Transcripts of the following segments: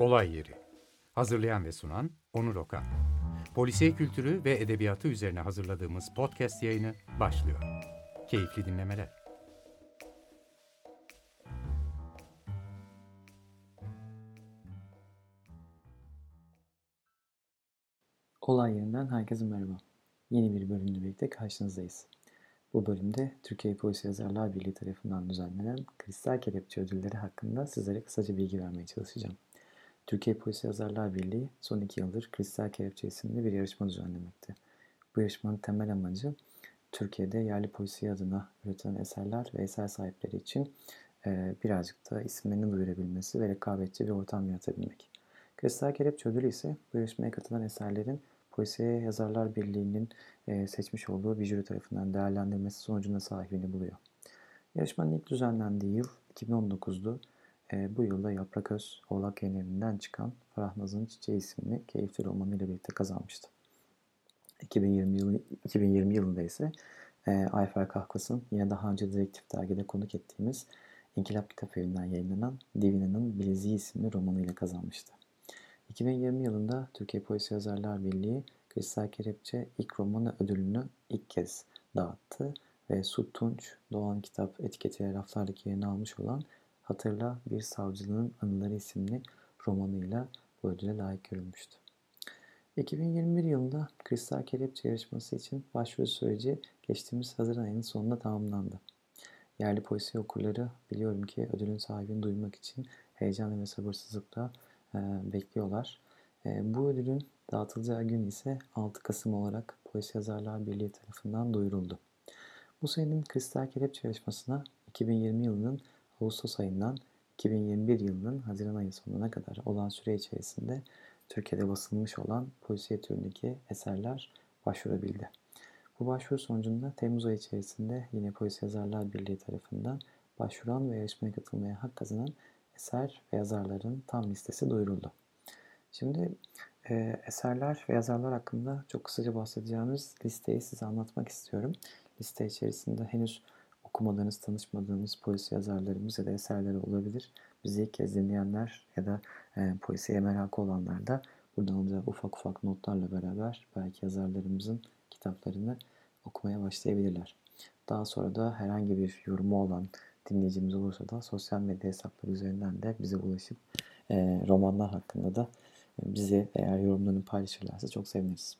Olay Yeri Hazırlayan ve sunan Onur Okan Polisiye kültürü ve edebiyatı üzerine hazırladığımız podcast yayını başlıyor. Keyifli dinlemeler. Olay yerinden herkese merhaba. Yeni bir bölümle birlikte karşınızdayız. Bu bölümde Türkiye Polis Yazarlar Birliği tarafından düzenlenen Kristal Kelepçe Ödülleri hakkında sizlere kısaca bilgi vermeye çalışacağım. Türkiye Polis Yazarlar Birliği son iki yıldır Kristal Kelepçe isimli bir yarışma düzenlemekte. Bu yarışmanın temel amacı Türkiye'de yerli polisiye adına üretilen eserler ve eser sahipleri için e, birazcık da isimlerini duyurabilmesi ve rekabetçi bir ortam yaratabilmek. Kristal Kelepçe Ödülü ise bu yarışmaya katılan eserlerin Polisiye Yazarlar Birliği'nin e, seçmiş olduğu bir jüri tarafından değerlendirmesi sonucunda sahibini buluyor. Yarışmanın ilk düzenlendiği yıl 2019'du. E, bu yılda Yaprak Öz, Oğlak Yayınları'ndan çıkan Farah Naz'ın Çiçeği isimli keyifli romanı ile birlikte kazanmıştı. 2020, yılı, 2020 yılında ise e, Ayfer Kahkas'ın yine daha önce Direktif Dergi'de konuk ettiğimiz İnkılap Kitap Evi'nden yayınlanan Divina'nın Bileziği isimli romanıyla kazanmıştı. 2020 yılında Türkiye Polis Yazarlar Birliği Kristal Kelepçe ilk romanı ödülünü ilk kez dağıttı ve Su Tunç Doğan Kitap etiketiyle raflardaki yerini almış olan Hatırla Bir Savcılığın Anıları isimli romanıyla bu ödüle layık görülmüştü. 2021 yılında Kristal Kelepçe yarışması için başvuru süreci geçtiğimiz Haziran ayının sonunda tamamlandı. Yerli polisiye okurları biliyorum ki ödülün sahibini duymak için heyecanlı ve sabırsızlıkla e, bekliyorlar. E, bu ödülün dağıtılacağı gün ise 6 Kasım olarak Polis Yazarlar Birliği tarafından duyuruldu. Bu senenin Kristal Kelepçe yarışmasına 2020 yılının Ağustos ayından 2021 yılının Haziran ayı sonuna kadar olan süre içerisinde Türkiye'de basılmış olan polisiye türündeki eserler başvurabildi. Bu başvuru sonucunda Temmuz ayı içerisinde yine Polis Yazarlar Birliği tarafından başvuran ve yarışmaya katılmaya hak kazanan eser ve yazarların tam listesi duyuruldu. Şimdi e, eserler ve yazarlar hakkında çok kısaca bahsedeceğimiz listeyi size anlatmak istiyorum. Liste içerisinde henüz okumadığınız, tanışmadığınız polis yazarlarımız ya da eserleri olabilir. Bizi ilk kez dinleyenler ya da e, polisiye merakı olanlar da buradan alacak ufak ufak notlarla beraber belki yazarlarımızın kitaplarını okumaya başlayabilirler. Daha sonra da herhangi bir yorumu olan dinleyicimiz olursa da sosyal medya hesapları üzerinden de bize ulaşıp e, romanlar hakkında da e, bize eğer yorumlarını paylaşırlarsa çok seviniriz.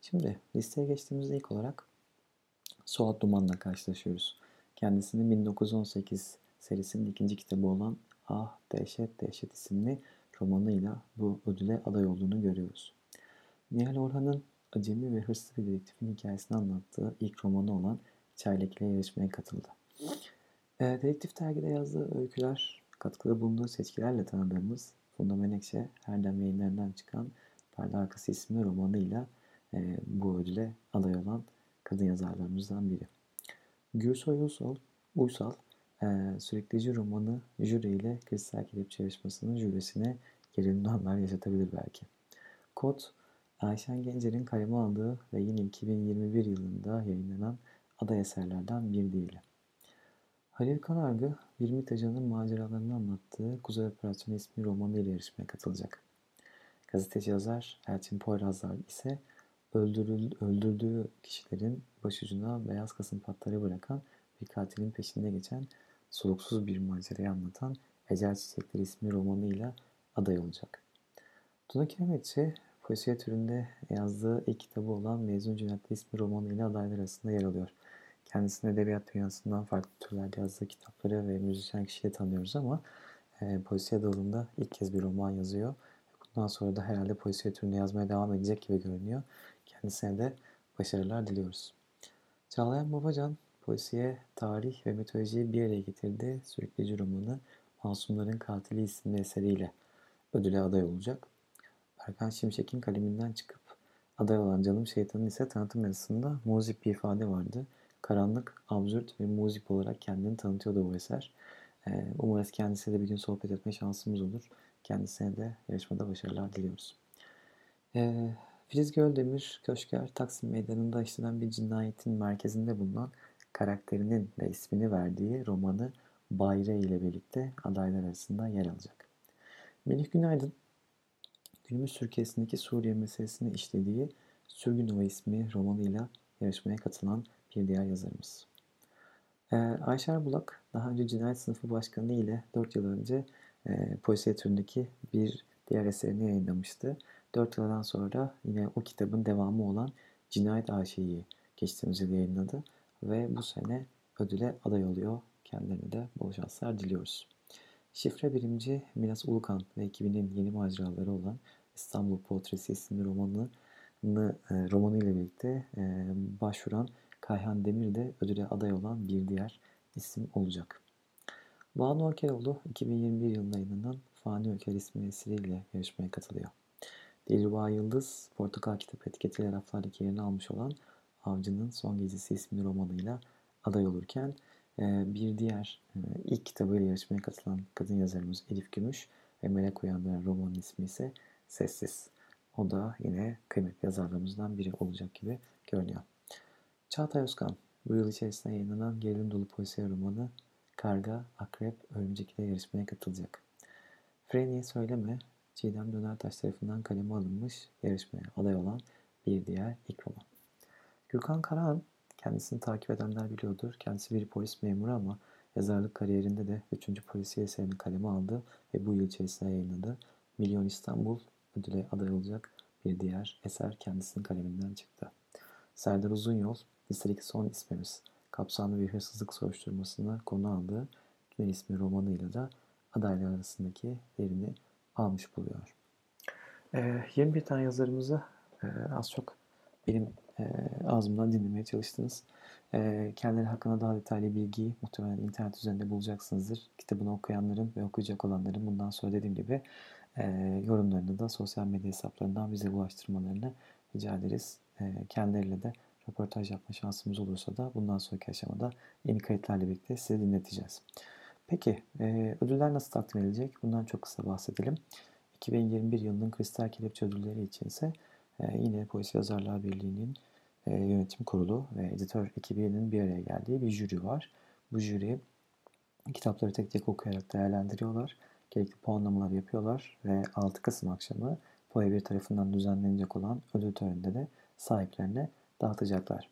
Şimdi listeye geçtiğimizde ilk olarak Suat Duman'la karşılaşıyoruz. Kendisinin 1918 serisinin ikinci kitabı olan Ah Dehşet Dehşet isimli romanıyla bu ödüle aday olduğunu görüyoruz. Nihal Orhan'ın acemi ve hırslı bir dedektifin hikayesini anlattığı ilk romanı olan Çaylak ile yarışmaya katıldı. E, Dedektif dergide yazdığı öyküler, katkıda bulunduğu seçkilerle tanıdığımız Funda Menekşe, Erdem yayınlarından çıkan Perde Arkası isimli romanıyla e, bu ödüle aday olan kadın yazarlarımızdan biri. Gürsoy Uysal, Uysal e, süreklici romanı jüri ile Kristal Kelepçe yarışmasının jürisine gerilimli anlar yaşatabilir belki. Kod, Ayşen Gencer'in kaleme aldığı ve yine 2021 yılında yayınlanan aday eserlerden bir diğeri. Halil Kanargı, bir MİT ajanının maceralarını anlattığı Kuzey Operasyonu ismi romanı ile yarışmaya katılacak. Gazeteci yazar Elçin Poyrazlar ise öldürdüğü kişilerin başucuna beyaz kasım patları bırakan bir katilin peşinde geçen soluksuz bir macerayı anlatan Ecel Çiçekleri ismi romanıyla aday olacak. Tuna Kiremetçi, polisiye türünde yazdığı ilk kitabı olan Mezun Cüneyt'li ismi romanıyla adaylar arasında yer alıyor. Kendisini edebiyat dünyasından farklı türlerde yazdığı kitapları ve müzisyen kişiyle tanıyoruz ama e, polisiye dalında ilk kez bir roman yazıyor. Bundan sonra da herhalde polisiye türünde yazmaya devam edecek gibi görünüyor. Kendisine de başarılar diliyoruz. Çağlayan Babacan polisiye, tarih ve mitolojiyi bir araya getirdi. Sürükleyici romanı Masumların Katili isimli eseriyle ödüle aday olacak. Erkan Şimşek'in kaleminden çıkıp aday olan Canım Şeytan'ın ise tanıtım yazısında muzip bir ifade vardı karanlık, absürt ve muzip olarak kendini tanıtıyordu bu eser. Ee, umarız kendisiyle bir gün sohbet etme şansımız olur. Kendisine de yarışmada başarılar diliyoruz. Ee, Filiz Göldemir, Köşker, Taksim Meydanı'nda işlenen bir cinayetin merkezinde bulunan karakterinin ve ismini verdiği romanı Bayre ile birlikte adaylar arasında yer alacak. Melih Günaydın, günümüz Türkiye'sindeki Suriye meselesini işlediği Sürgünova ismi romanıyla yarışmaya katılan bir diğer yazarımız. Ee, Ayşer Bulak daha önce Cinayet Sınıfı Başkanı ile 4 yıl önce e, polisiye türündeki bir diğer eserini yayınlamıştı. 4 yıldan sonra yine o kitabın devamı olan Cinayet Arşivi'yi geçtiğimiz yıl yayınladı ve bu sene ödüle aday oluyor. Kendilerine de bol şanslar diliyoruz. Şifre birimci Milas Ulukan ve ekibinin yeni maceraları olan İstanbul Portresi isimli romanını e, romanı ile birlikte e, başvuran Kayhan Demir de ödüle aday olan bir diğer isim olacak. Banu Orkeroğlu 2021 yılında yayınlanan Fani Öker ismi eseriyle yarışmaya katılıyor. Dilruba Yıldız, Portakal Kitap etiketiyle raflardaki yerini almış olan Avcı'nın Son Gecesi isimli romanıyla aday olurken e, bir diğer e, ilk kitabıyla yarışmaya katılan kadın yazarımız Elif Gümüş ve Melek Uyandıran romanın ismi ise Sessiz. O da yine kıymetli yazarlarımızdan biri olacak gibi görünüyor. Çağatay Özkan bu yıl içerisinde yayınlanan gerilim dolu polisiye romanı Karga, Akrep, Örümcek ile yarışmaya katılacak. Freniye Söyleme, Çiğdem Dönertaş tarafından kaleme alınmış yarışmaya aday olan bir diğer ilk roman. Gürkan Karahan, kendisini takip edenler biliyordur. Kendisi bir polis memuru ama yazarlık kariyerinde de 3. polisiye eserini kaleme aldı ve bu yıl içerisinde yayınladı. Milyon İstanbul ödüle aday olacak bir diğer eser kendisinin kaleminden çıktı. Serdar Uzunyol, listedeki son ismimiz. Kapsamlı bir hırsızlık soruşturmasına konu aldığı Güney ismi romanıyla da adaylar arasındaki yerini almış buluyor. E, 21 tane yazarımızı e, az çok benim e, ağzımdan dinlemeye çalıştınız. E, kendileri hakkında daha detaylı bilgiyi muhtemelen internet üzerinde bulacaksınızdır. Kitabını okuyanların ve okuyacak olanların bundan sonra dediğim gibi e, yorumlarını da sosyal medya hesaplarından bize ulaştırmalarını rica ederiz. E, kendileriyle de röportaj yapma şansımız olursa da bundan sonraki aşamada yeni kayıtlarla birlikte size dinleteceğiz. Peki e, ödüller nasıl takdim edilecek? Bundan çok kısa bahsedelim. 2021 yılının Kristal Kelepçe ödülleri için ise e, yine Polisi Yazarlar Birliği'nin e, yönetim kurulu ve editör ekibinin bir araya geldiği bir jüri var. Bu jüri kitapları tek tek okuyarak değerlendiriyorlar. Gerekli puanlamalar yapıyorlar ve 6 Kasım akşamı POE 1 tarafından düzenlenecek olan ödül töreninde de sahiplerine dağıtacaklar.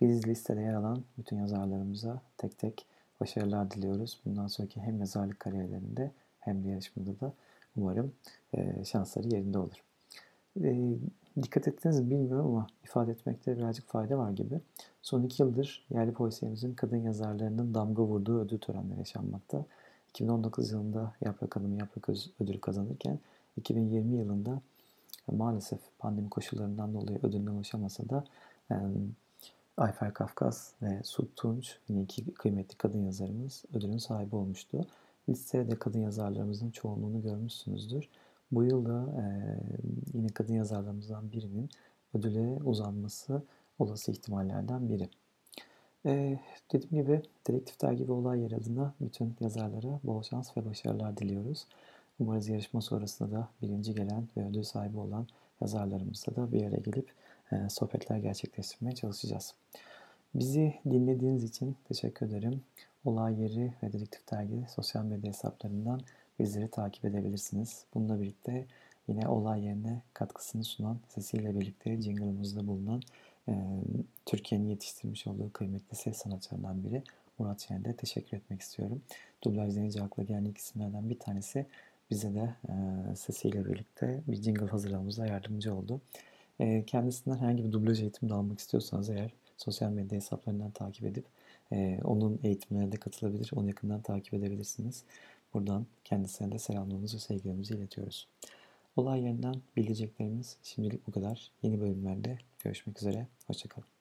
Biz listede yer alan bütün yazarlarımıza tek tek başarılar diliyoruz. Bundan sonraki hem yazarlık kariyerlerinde hem de yarışmada da umarım e, şansları yerinde olur. E, dikkat ettiniz mi bilmiyorum ama ifade etmekte birazcık fayda var gibi. Son iki yıldır yerli polisiyemizin kadın yazarlarının damga vurduğu ödül törenleri yaşanmakta. 2019 yılında Yaprak Hanım Yaprak ödülü kazanırken 2020 yılında maalesef pandemi koşullarından dolayı ödülüne ulaşamasa da Ayfer Kafkas ve Su Tunç yine iki kıymetli kadın yazarımız ödülün sahibi olmuştu. Listede de kadın yazarlarımızın çoğunluğunu görmüşsünüzdür. Bu yılda e, yine kadın yazarlarımızdan birinin ödüle uzanması olası ihtimallerden biri. E, dediğim gibi Dedektif Dergi ve Olay Yeri adına bütün yazarlara bol şans ve başarılar diliyoruz. Umarız yarışma sonrasında da birinci gelen ve ödül sahibi olan yazarlarımızla da bir araya gelip sohbetler gerçekleştirmeye çalışacağız. Bizi dinlediğiniz için teşekkür ederim. Olay Yeri ve Dedektif Dergi sosyal medya hesaplarından bizleri takip edebilirsiniz. Bununla birlikte yine olay yerine katkısını sunan sesiyle birlikte jingle'ımızda bulunan e, Türkiye'nin yetiştirmiş olduğu kıymetli ses sanatçılarından biri Murat Şen'de teşekkür etmek istiyorum. Dublaj denince akla gelen ilk isimlerden bir tanesi bize de e, sesiyle birlikte bir jingle hazırlamamıza yardımcı oldu. E, kendisinden herhangi bir dublaj eğitimi de almak istiyorsanız eğer sosyal medya hesaplarından takip edip e, onun eğitimlerine de katılabilir, onu yakından takip edebilirsiniz. Buradan kendisine de selamlarımızı ve sevgilerimizi iletiyoruz. Olay yerinden bileceklerimiz şimdilik bu kadar. Yeni bölümlerde görüşmek üzere. Hoşçakalın.